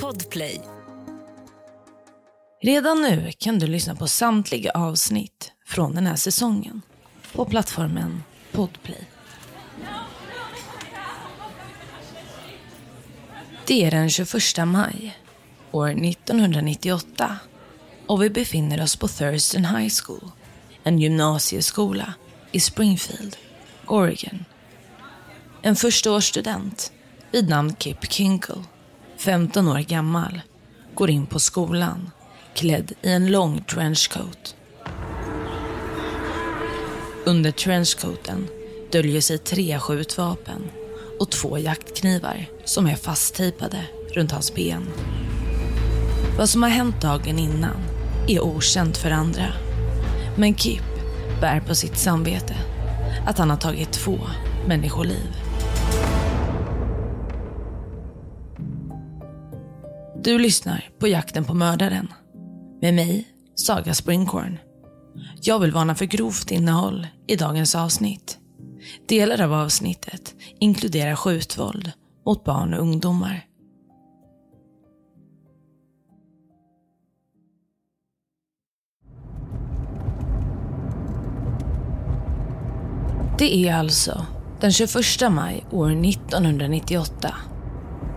Podplay. Redan nu kan du lyssna på samtliga avsnitt från den här säsongen på plattformen Podplay. Det är den 21 maj, år 1998 och vi befinner oss på Thurston High School, en gymnasieskola i Springfield, Oregon. En förstaårsstudent vid namn Kip Kinkle, 15 år gammal, går in på skolan klädd i en lång trenchcoat. Under trenchcoaten döljer sig tre skjutvapen och två jaktknivar som är fasttejpade runt hans ben. Vad som har hänt dagen innan är okänt för andra. Men Kip bär på sitt samvete att han har tagit två människoliv. Du lyssnar på Jakten på mördaren med mig, Saga Springhorn. Jag vill varna för grovt innehåll i dagens avsnitt. Delar av avsnittet inkluderar skjutvåld mot barn och ungdomar. Det är alltså den 21 maj år 1998.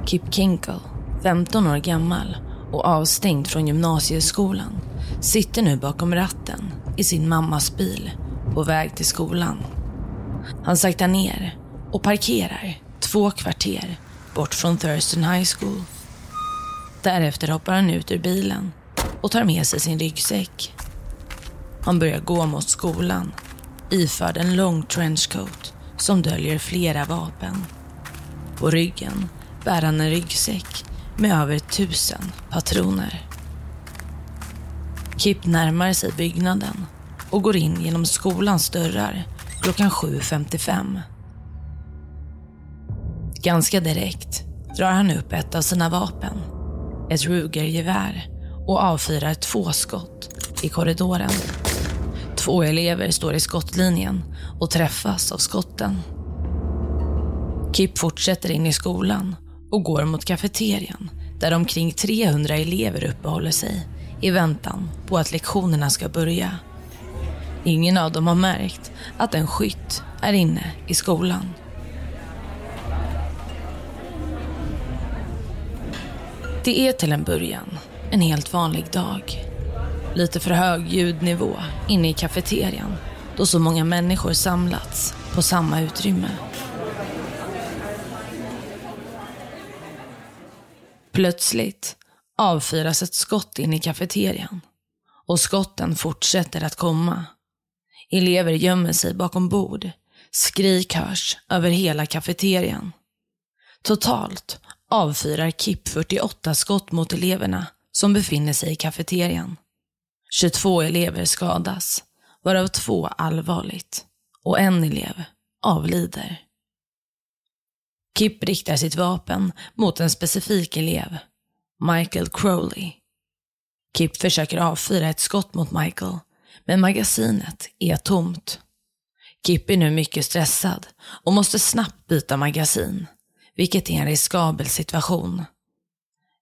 Kip Kinkle, 15 år gammal och avstängd från gymnasieskolan, sitter nu bakom ratten i sin mammas bil på väg till skolan. Han saktar ner och parkerar två kvarter bort från Thurston High School. Därefter hoppar han ut ur bilen och tar med sig sin ryggsäck. Han börjar gå mot skolan iförd en lång trenchcoat som döljer flera vapen. På ryggen bär han en ryggsäck med över tusen patroner. Kip närmar sig byggnaden och går in genom skolans dörrar klockan 7.55. Ganska direkt drar han upp ett av sina vapen, ett Ruger-gevär och avfyrar två skott i korridoren. Två elever står i skottlinjen och träffas av skotten. Kip fortsätter in i skolan och går mot kafeterian där omkring 300 elever uppehåller sig i väntan på att lektionerna ska börja. Ingen av dem har märkt att en skytt är inne i skolan. Det är till en början en helt vanlig dag. Lite för hög ljudnivå inne i kafeterian då så många människor samlats på samma utrymme. Plötsligt avfyras ett skott in i kafeterian och skotten fortsätter att komma. Elever gömmer sig bakom bord. Skrik hörs över hela kafeterian. Totalt avfyrar KIP 48 skott mot eleverna som befinner sig i kafeterian. 22 elever skadas, varav två allvarligt. Och en elev avlider. Kip riktar sitt vapen mot en specifik elev, Michael Crowley. Kip försöker avfyra ett skott mot Michael, men magasinet är tomt. Kip är nu mycket stressad och måste snabbt byta magasin, vilket är en riskabel situation.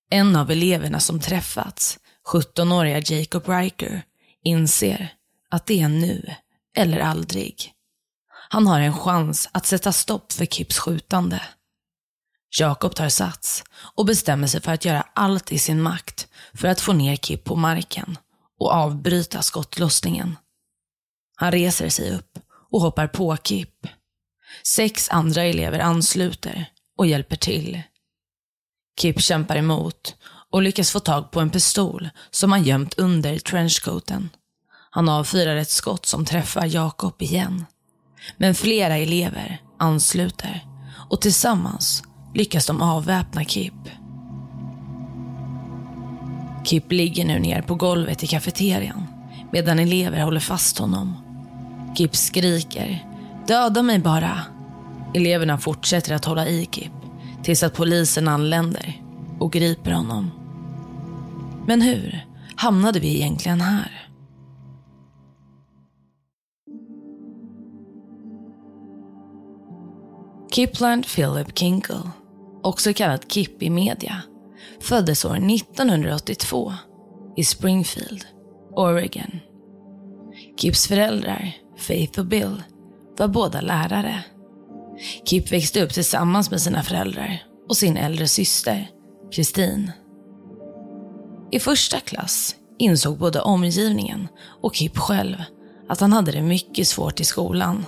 En av eleverna som träffats 17-åriga Jacob Riker inser att det är nu eller aldrig. Han har en chans att sätta stopp för Kips skjutande. Jakob tar sats och bestämmer sig för att göra allt i sin makt för att få ner Kip på marken och avbryta skottlossningen. Han reser sig upp och hoppar på Kip. Sex andra elever ansluter och hjälper till. Kip kämpar emot och lyckas få tag på en pistol som han gömt under trenchcoaten. Han avfyrar ett skott som träffar Jakob igen. Men flera elever ansluter och tillsammans lyckas de avväpna Kip. Kip ligger nu ner på golvet i kafeterian medan elever håller fast honom. Kip skriker “Döda mig bara!” Eleverna fortsätter att hålla i Kip tills att polisen anländer och griper honom. Men hur hamnade vi egentligen här? Kipland Philip Kinkle, också kallad Kipp i media, föddes år 1982 i Springfield, Oregon. Kipps föräldrar, Faith och Bill, var båda lärare. Kipp växte upp tillsammans med sina föräldrar och sin äldre syster, Kristin. I första klass insåg både omgivningen och Kipp själv att han hade det mycket svårt i skolan.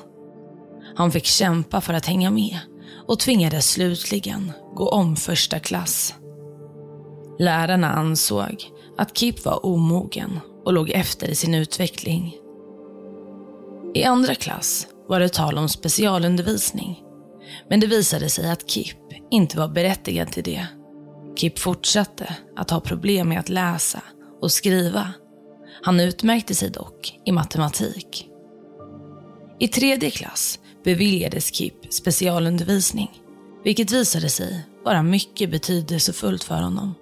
Han fick kämpa för att hänga med och tvingades slutligen gå om första klass. Lärarna ansåg att Kip var omogen och låg efter i sin utveckling. I andra klass var det tal om specialundervisning. Men det visade sig att Kip inte var berättigad till det. Kip fortsatte att ha problem med att läsa och skriva. Han utmärkte sig dock i matematik. I tredje klass beviljades Kip specialundervisning, vilket visade sig vara mycket betydelsefullt för honom.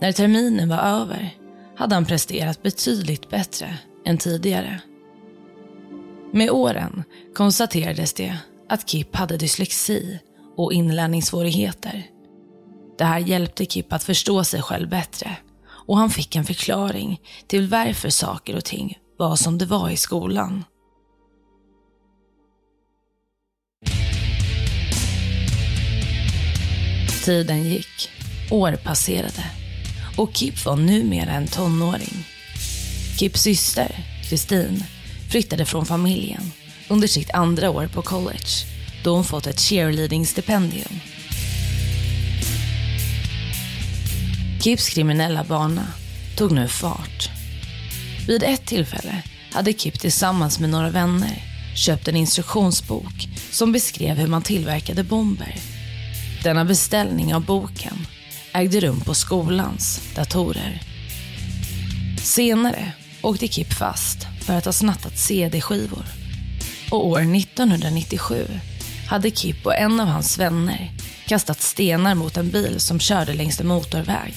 När terminen var över hade han presterat betydligt bättre än tidigare. Med åren konstaterades det att Kip hade dyslexi och inlärningssvårigheter. Det här hjälpte Kip att förstå sig själv bättre och han fick en förklaring till varför saker och ting var som det var i skolan. Tiden gick, år passerade och Kip var numera en tonåring. Kips syster, Kristin, flyttade från familjen under sitt andra år på college då hon fått ett cheerleading-stipendium. Kips kriminella bana tog nu fart. Vid ett tillfälle hade Kip tillsammans med några vänner köpt en instruktionsbok som beskrev hur man tillverkade bomber. Denna beställning av boken ägde rum på skolans datorer. Senare åkte Kip fast för att ha snattat CD-skivor. Och år 1997 hade Kip och en av hans vänner kastat stenar mot en bil som körde längs en motorväg.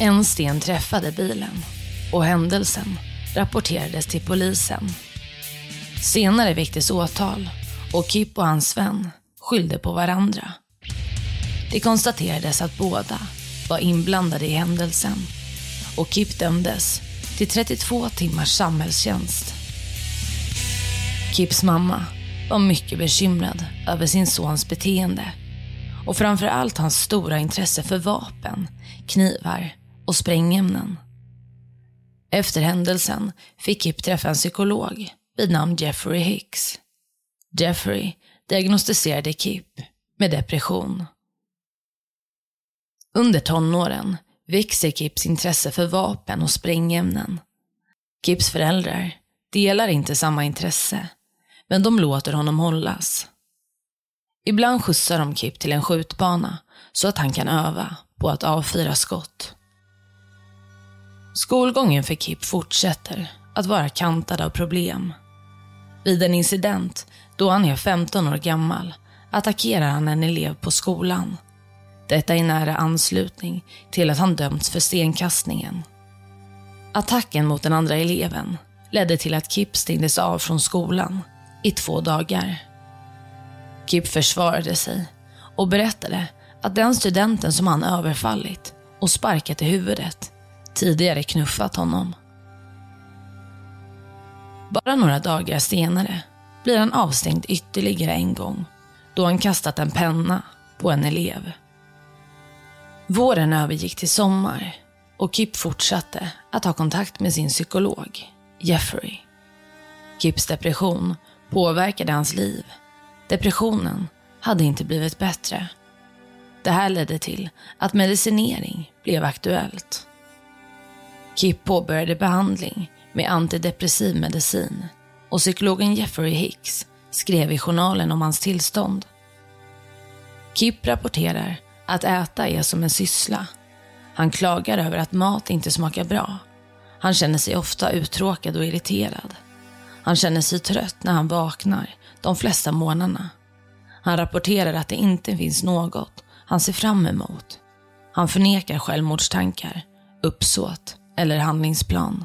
En sten träffade bilen och händelsen rapporterades till polisen. Senare väcktes åtal och Kip och hans vän skyllde på varandra. Det konstaterades att båda var inblandade i händelsen och Kip dömdes till 32 timmars samhällstjänst. Kips mamma var mycket bekymrad över sin sons beteende och framför allt hans stora intresse för vapen, knivar och sprängämnen. Efter händelsen fick Kip träffa en psykolog vid namn Jeffrey Hicks. Jeffrey diagnostiserade Kip med depression. Under tonåren växer Kips intresse för vapen och sprängämnen. Kips föräldrar delar inte samma intresse, men de låter honom hållas. Ibland skjutsar de Kip till en skjutbana så att han kan öva på att avfyra skott. Skolgången för Kip fortsätter att vara kantad av problem. Vid en incident då han är 15 år gammal attackerar han en elev på skolan. Detta i nära anslutning till att han dömts för stenkastningen. Attacken mot den andra eleven ledde till att Kip stängdes av från skolan i två dagar. Kip försvarade sig och berättade att den studenten som han överfallit och sparkat i huvudet tidigare knuffat honom. Bara några dagar senare blir han avstängd ytterligare en gång då han kastat en penna på en elev. Våren övergick till sommar och Kip fortsatte att ha kontakt med sin psykolog, Jeffrey. Kips depression påverkade hans liv. Depressionen hade inte blivit bättre. Det här ledde till att medicinering blev aktuellt. Kip påbörjade behandling med antidepressiv medicin och psykologen Jeffrey Hicks skrev i journalen om hans tillstånd. Kip rapporterar att äta är som en syssla. Han klagar över att mat inte smakar bra. Han känner sig ofta uttråkad och irriterad. Han känner sig trött när han vaknar de flesta morgnarna. Han rapporterar att det inte finns något han ser fram emot. Han förnekar självmordstankar, uppsåt eller handlingsplan.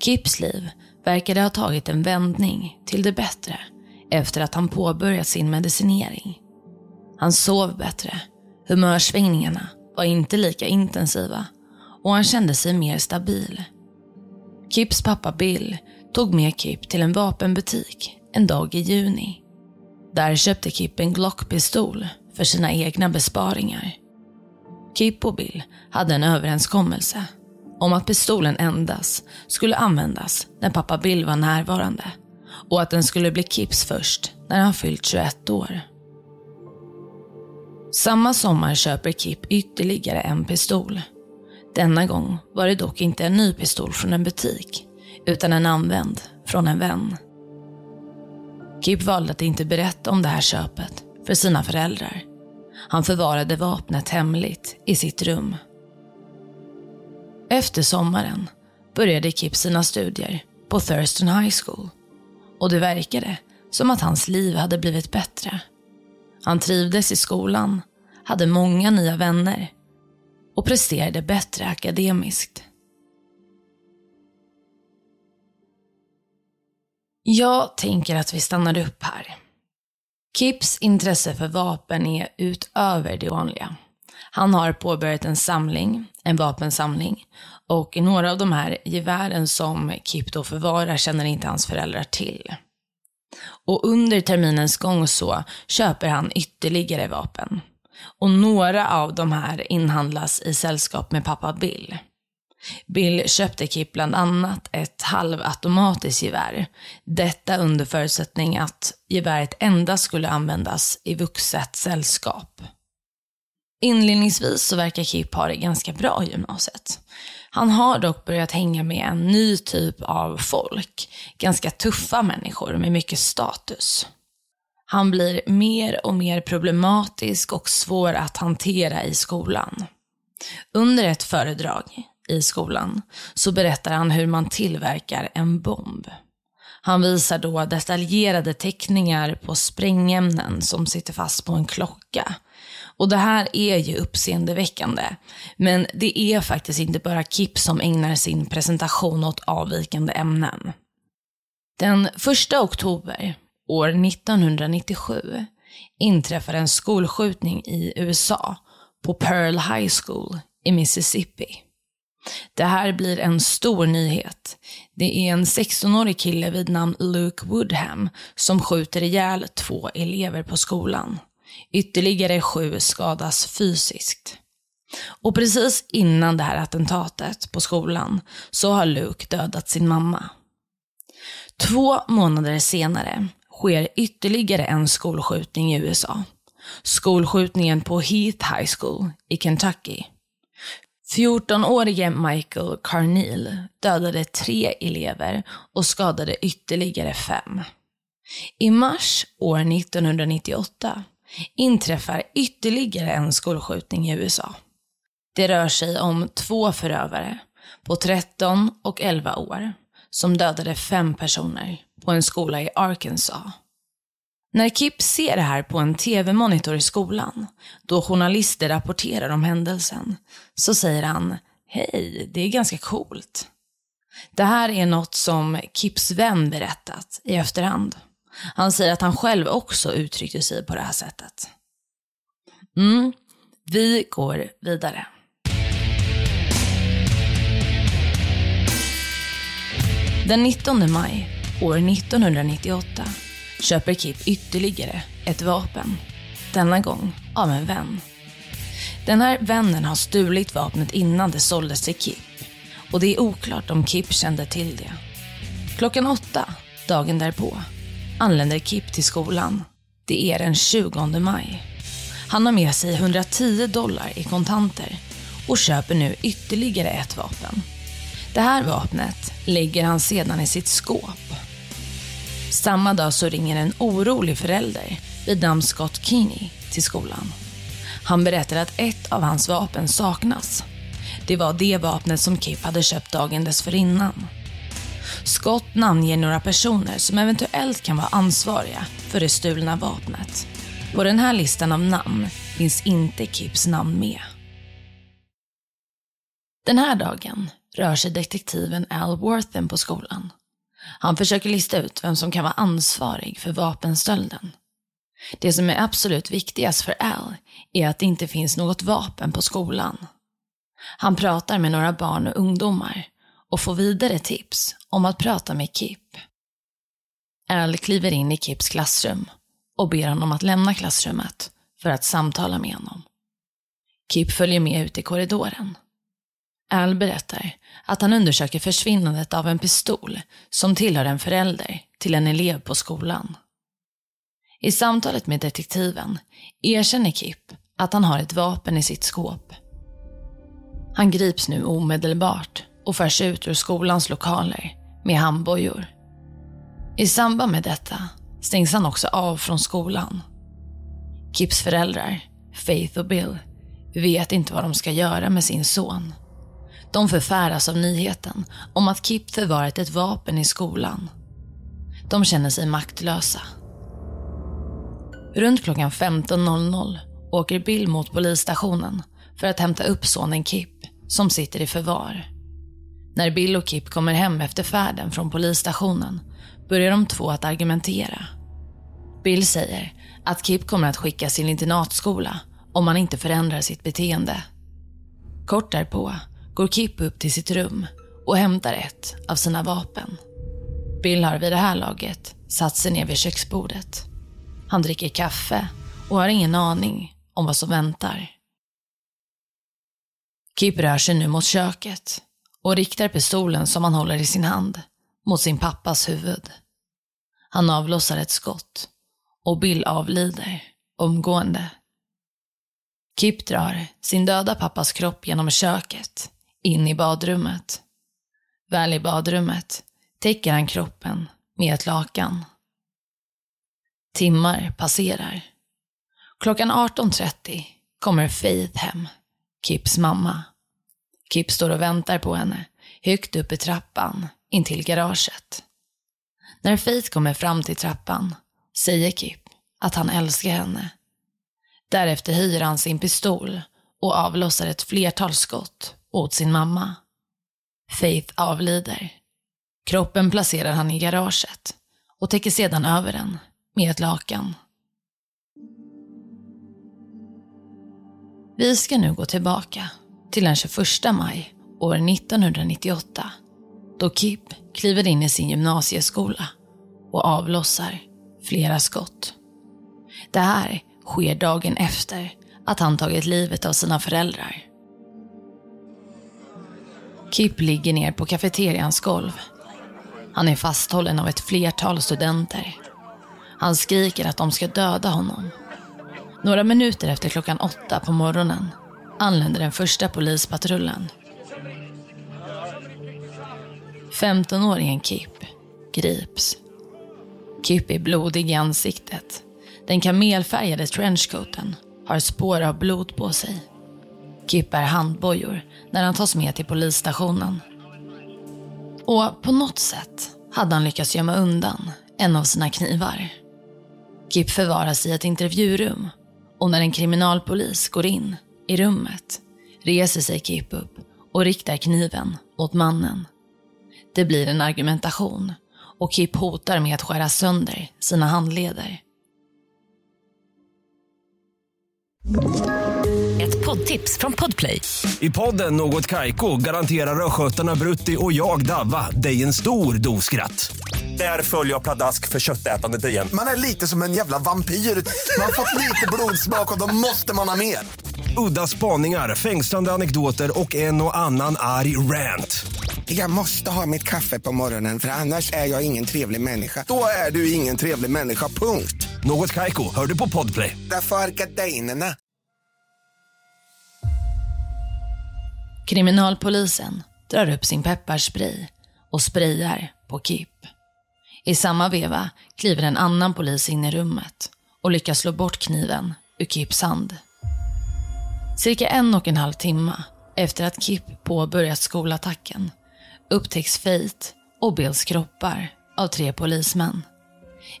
Kips liv verkade ha tagit en vändning till det bättre efter att han påbörjat sin medicinering. Han sov bättre, humörsvängningarna var inte lika intensiva och han kände sig mer stabil. Kips pappa Bill tog med Kip till en vapenbutik en dag i juni. Där köpte Kip en Glock-pistol för sina egna besparingar. Kip och Bill hade en överenskommelse om att pistolen endast skulle användas när pappa Bill var närvarande och att den skulle bli Kips först när han fyllt 21 år. Samma sommar köper Kip ytterligare en pistol. Denna gång var det dock inte en ny pistol från en butik, utan en använd från en vän. Kip valde att inte berätta om det här köpet för sina föräldrar. Han förvarade vapnet hemligt i sitt rum. Efter sommaren började Kip sina studier på Thurston High School och det verkade som att hans liv hade blivit bättre. Han trivdes i skolan, hade många nya vänner och presterade bättre akademiskt. Jag tänker att vi stannar upp här. Kips intresse för vapen är utöver det vanliga. Han har påbörjat en samling, en vapensamling, och några av de här gevären som Kip då förvarar känner inte hans föräldrar till. Och under terminens gång så köper han ytterligare vapen. Och några av de här inhandlas i sällskap med pappa Bill. Bill köpte Kip bland annat ett halvautomatiskt gevär. Detta under förutsättning att geväret endast skulle användas i vuxet sällskap. Inledningsvis så verkar Kip ha det ganska bra i gymnasiet. Han har dock börjat hänga med en ny typ av folk. Ganska tuffa människor med mycket status. Han blir mer och mer problematisk och svår att hantera i skolan. Under ett föredrag i skolan så berättar han hur man tillverkar en bomb. Han visar då detaljerade teckningar på sprängämnen som sitter fast på en klocka. Och det här är ju uppseendeväckande. Men det är faktiskt inte bara Kip som ägnar sin presentation åt avvikande ämnen. Den 1 oktober år 1997 inträffar en skolskjutning i USA på Pearl High School i Mississippi. Det här blir en stor nyhet. Det är en 16-årig kille vid namn Luke Woodham som skjuter ihjäl två elever på skolan. Ytterligare sju skadas fysiskt. Och precis innan det här attentatet på skolan så har Luke dödat sin mamma. Två månader senare sker ytterligare en skolskjutning i USA. Skolskjutningen på Heath High School i Kentucky. 14-årige Michael Carneal dödade tre elever och skadade ytterligare fem. I mars år 1998 inträffar ytterligare en skolskjutning i USA. Det rör sig om två förövare på 13 och 11 år som dödade fem personer på en skola i Arkansas. När Kip ser det här på en tv-monitor i skolan, då journalister rapporterar om händelsen, så säger han Hej, det är ganska coolt. Det här är något som Kips vän berättat i efterhand. Han säger att han själv också uttryckte sig på det här sättet. Mm, vi går vidare. Den 19 maj år 1998 köper Kip ytterligare ett vapen. Denna gång av en vän. Den här vännen har stulit vapnet innan det såldes till Kip. Och det är oklart om Kip kände till det. Klockan åtta, dagen därpå, anländer Kip till skolan. Det är den 20 maj. Han har med sig 110 dollar i kontanter och köper nu ytterligare ett vapen. Det här vapnet lägger han sedan i sitt skåp. Samma dag så ringer en orolig förälder vid namn Scott Keeney till skolan. Han berättar att ett av hans vapen saknas. Det var det vapnet som Kip hade köpt dagen dessförinnan. Scott namnger några personer som eventuellt kan vara ansvariga för det stulna vapnet. På den här listan av namn finns inte Kips namn med. Den här dagen rör sig detektiven Al Worthen på skolan. Han försöker lista ut vem som kan vara ansvarig för vapenstölden. Det som är absolut viktigast för Al är att det inte finns något vapen på skolan. Han pratar med några barn och ungdomar och får vidare tips om att prata med Kip. Al kliver in i Kips klassrum och ber honom att lämna klassrummet för att samtala med honom. Kip följer med ut i korridoren. Al berättar att han undersöker försvinnandet av en pistol som tillhör en förälder till en elev på skolan. I samtalet med detektiven erkänner Kip att han har ett vapen i sitt skåp. Han grips nu omedelbart och förs ut ur skolans lokaler med handbojor. I samband med detta stängs han också av från skolan. Kips föräldrar, Faith och Bill, vet inte vad de ska göra med sin son. De förfäras av nyheten om att Kip förvarat ett vapen i skolan. De känner sig maktlösa. Runt klockan 15.00 åker Bill mot polisstationen för att hämta upp sonen Kip som sitter i förvar. När Bill och Kip kommer hem efter färden från polisstationen börjar de två att argumentera. Bill säger att Kip kommer att skickas till internatskola om han inte förändrar sitt beteende. Kort därpå går Kip upp till sitt rum och hämtar ett av sina vapen. Bill har vid det här laget satt sig ner vid köksbordet. Han dricker kaffe och har ingen aning om vad som väntar. Kip rör sig nu mot köket och riktar pistolen som han håller i sin hand mot sin pappas huvud. Han avlossar ett skott och Bill avlider omgående. Kip drar sin döda pappas kropp genom köket in i badrummet. Väl i badrummet täcker han kroppen med ett lakan. Timmar passerar. Klockan 18.30 kommer Faith hem, Kips mamma. Kip står och väntar på henne, högt upp i trappan, intill garaget. När Faith kommer fram till trappan säger Kip att han älskar henne. Därefter höjer han sin pistol och avlossar ett flertal skott åt sin mamma. Faith avlider. Kroppen placerar han i garaget och täcker sedan över den med ett lakan. Vi ska nu gå tillbaka till den 21 maj år 1998 då Kip kliver in i sin gymnasieskola och avlossar flera skott. Det här sker dagen efter att han tagit livet av sina föräldrar. Kip ligger ner på kafeterians golv. Han är fasthållen av ett flertal studenter. Han skriker att de ska döda honom. Några minuter efter klockan åtta på morgonen anländer den första polispatrullen. 15-åringen Kip grips. Kip är blodig i ansiktet. Den kamelfärgade trenchcoaten har spår av blod på sig. Kip bär handbojor när han tas med till polisstationen. Och på något sätt hade han lyckats gömma undan en av sina knivar. Kip förvaras i ett intervjurum och när en kriminalpolis går in i rummet reser sig Kip upp och riktar kniven mot mannen. Det blir en argumentation och Kip hotar med att skära sönder sina handleder. Ett poddtips från Podplay. I podden Något Kaiko garanterar östgötarna Brutti och jag, Davva, dig en stor dos skratt. Där följer jag pladask för köttätandet igen. Man är lite som en jävla vampyr. Man har fått lite blodsmak och då måste man ha mer. Udda spaningar, fängslande anekdoter och en och annan arg rant. Jag måste ha mitt kaffe på morgonen för annars är jag ingen trevlig människa. Då är du ingen trevlig människa, punkt. Något Kaiko, hör du på Podplay. Därför är gardinerna. Kriminalpolisen drar upp sin pepparspray och sprayar på Kip. I samma veva kliver en annan polis in i rummet och lyckas slå bort kniven ur Kips hand. Cirka en och en halv timme efter att Kip påbörjat skolattacken upptäcks Fate och Bills kroppar av tre polismän.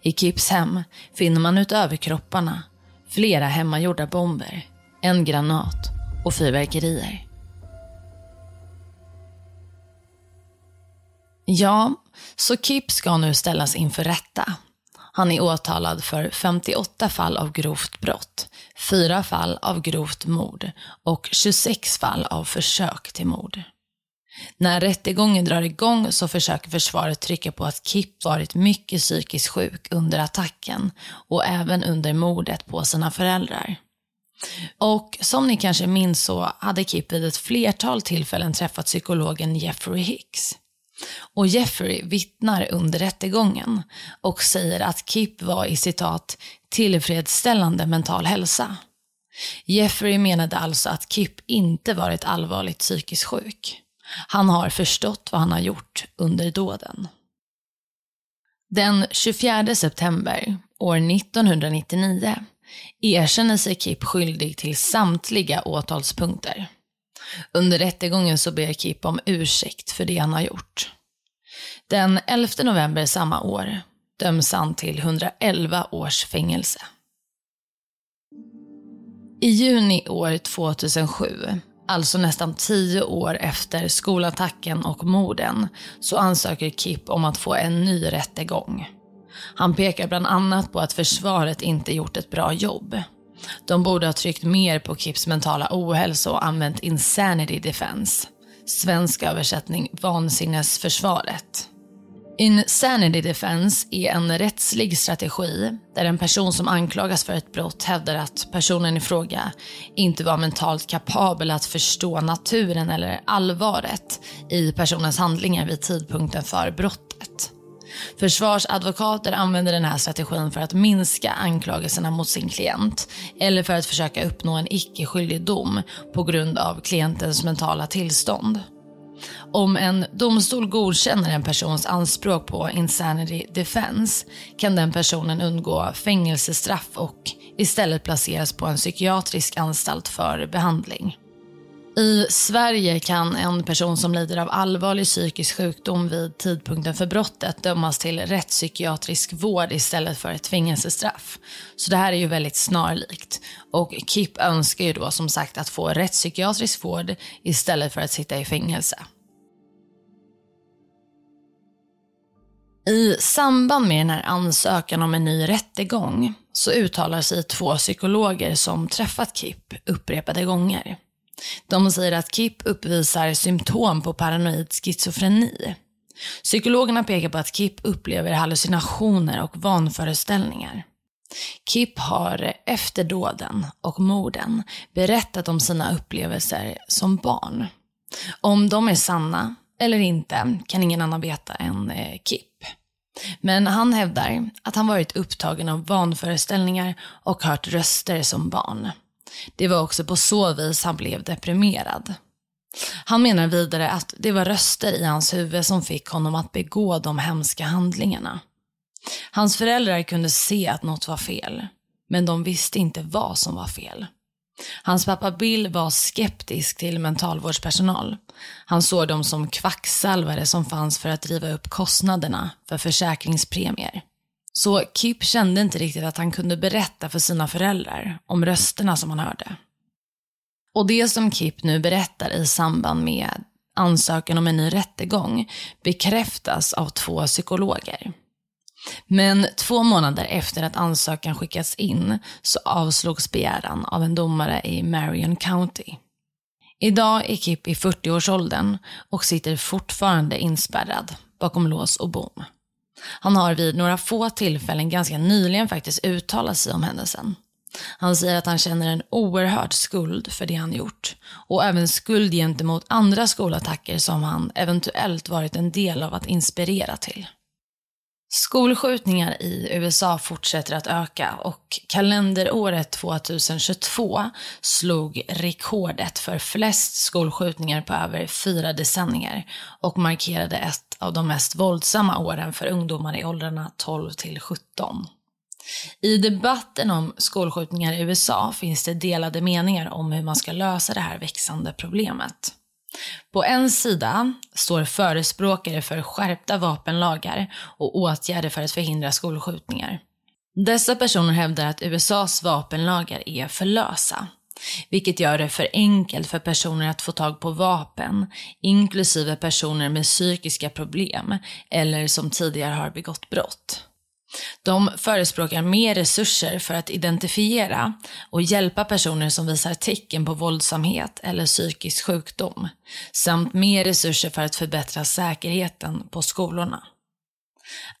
I Kips hem finner man utöver kropparna flera hemmagjorda bomber, en granat och fyrverkerier. Ja, så Kip ska nu ställas inför rätta. Han är åtalad för 58 fall av grovt brott, 4 fall av grovt mord och 26 fall av försök till mord. När rättegången drar igång så försöker försvaret trycka på att Kip varit mycket psykiskt sjuk under attacken och även under mordet på sina föräldrar. Och som ni kanske minns så hade Kip vid ett flertal tillfällen träffat psykologen Jeffrey Hicks. Och Jeffrey vittnar under rättegången och säger att Kip var i citat tillfredsställande mental hälsa. Jeffrey menade alltså att Kip inte varit allvarligt psykiskt sjuk. Han har förstått vad han har gjort under dåden. Den 24 september år 1999 erkänner sig Kip skyldig till samtliga åtalspunkter. Under rättegången så ber Kip om ursäkt för det han har gjort. Den 11 november samma år döms han till 111 års fängelse. I juni år 2007, alltså nästan tio år efter skolattacken och morden, så ansöker Kip om att få en ny rättegång. Han pekar bland annat på att försvaret inte gjort ett bra jobb. De borde ha tryckt mer på Kips mentala ohälsa och använt insanity defense. Svensk översättning vansinnesförsvaret. Insanity defense är en rättslig strategi där en person som anklagas för ett brott hävdar att personen i fråga inte var mentalt kapabel att förstå naturen eller allvaret i personens handlingar vid tidpunkten för brottet. Försvarsadvokater använder den här strategin för att minska anklagelserna mot sin klient eller för att försöka uppnå en icke skyldig dom på grund av klientens mentala tillstånd. Om en domstol godkänner en persons anspråk på insanity defense kan den personen undgå fängelsestraff och istället placeras på en psykiatrisk anstalt för behandling. I Sverige kan en person som lider av allvarlig psykisk sjukdom vid tidpunkten för brottet dömas till rättspsykiatrisk vård istället för ett fängelsestraff. Så det här är ju väldigt snarlikt. Och KIP önskar ju då som sagt att få rättspsykiatrisk vård istället för att sitta i fängelse. I samband med den här ansökan om en ny rättegång så uttalar sig två psykologer som träffat KIP upprepade gånger. De säger att Kip uppvisar symptom på paranoid schizofreni. Psykologerna pekar på att Kip upplever hallucinationer och vanföreställningar. Kip har efter dåden och morden berättat om sina upplevelser som barn. Om de är sanna eller inte kan ingen annan veta än eh, Kip. Men han hävdar att han varit upptagen av vanföreställningar och hört röster som barn. Det var också på så vis han blev deprimerad. Han menar vidare att det var röster i hans huvud som fick honom att begå de hemska handlingarna. Hans föräldrar kunde se att något var fel, men de visste inte vad som var fel. Hans pappa Bill var skeptisk till mentalvårdspersonal. Han såg dem som kvacksalvare som fanns för att driva upp kostnaderna för försäkringspremier. Så Kip kände inte riktigt att han kunde berätta för sina föräldrar om rösterna som han hörde. Och det som Kip nu berättar i samband med ansökan om en ny rättegång bekräftas av två psykologer. Men två månader efter att ansökan skickats in så avslogs begäran av en domare i Marion County. Idag är Kip i 40-årsåldern och sitter fortfarande inspärrad bakom lås och bom. Han har vid några få tillfällen ganska nyligen faktiskt uttalat sig om händelsen. Han säger att han känner en oerhörd skuld för det han gjort och även skuld gentemot andra skolattacker som han eventuellt varit en del av att inspirera till. Skolskjutningar i USA fortsätter att öka och kalenderåret 2022 slog rekordet för flest skolskjutningar på över fyra decennier och markerade ett av de mest våldsamma åren för ungdomar i åldrarna 12 till 17. I debatten om skolskjutningar i USA finns det delade meningar om hur man ska lösa det här växande problemet. På en sida står förespråkare för skärpta vapenlagar och åtgärder för att förhindra skolskjutningar. Dessa personer hävdar att USAs vapenlagar är för lösa, vilket gör det för enkelt för personer att få tag på vapen, inklusive personer med psykiska problem eller som tidigare har begått brott. De förespråkar mer resurser för att identifiera och hjälpa personer som visar tecken på våldsamhet eller psykisk sjukdom, samt mer resurser för att förbättra säkerheten på skolorna.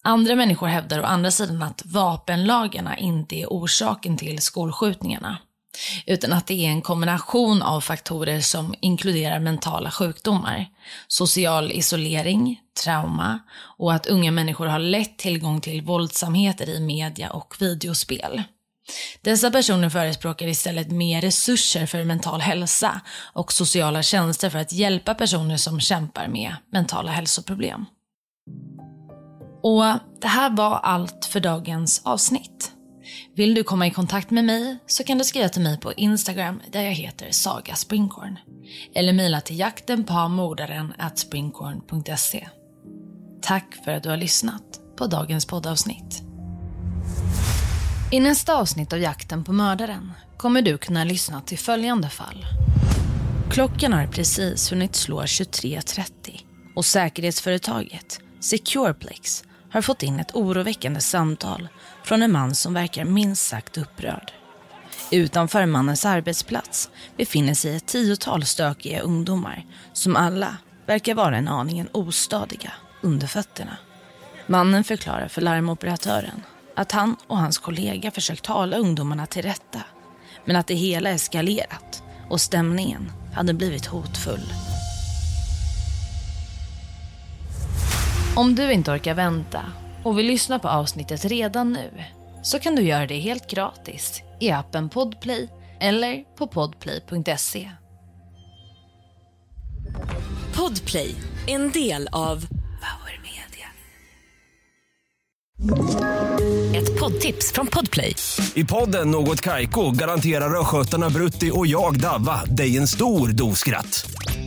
Andra människor hävdar å andra sidan att vapenlagarna inte är orsaken till skolskjutningarna utan att det är en kombination av faktorer som inkluderar mentala sjukdomar, social isolering, trauma och att unga människor har lätt tillgång till våldsamheter i media och videospel. Dessa personer förespråkar istället mer resurser för mental hälsa och sociala tjänster för att hjälpa personer som kämpar med mentala hälsoproblem. Och det här var allt för dagens avsnitt. Vill du komma i kontakt med mig så kan du skriva till mig på Instagram där jag heter Saga Springkorn. Eller mejla till jaktenpamordaren@springkorn.se. Tack för att du har lyssnat på dagens poddavsnitt. I nästa avsnitt av Jakten på mördaren kommer du kunna lyssna till följande fall. Klockan har precis hunnit slå 23.30 och säkerhetsföretaget Secureplex har fått in ett oroväckande samtal från en man som verkar minst sagt upprörd. Utanför mannens arbetsplats befinner sig ett tiotal stökiga ungdomar som alla verkar vara en aningen ostadiga under fötterna. Mannen förklarar för larmoperatören att han och hans kollega försökt tala ungdomarna till rätta men att det hela eskalerat och stämningen hade blivit hotfull. Om du inte orkar vänta och vill lyssna på avsnittet redan nu så kan du göra det helt gratis i appen Podplay eller på podplay.se. Podplay, en del av Power Media. ett poddtips från Podplay. I podden Något Kaiko garanterar östgötarna Brutti och jag, Davva, dig en stor dos skratt.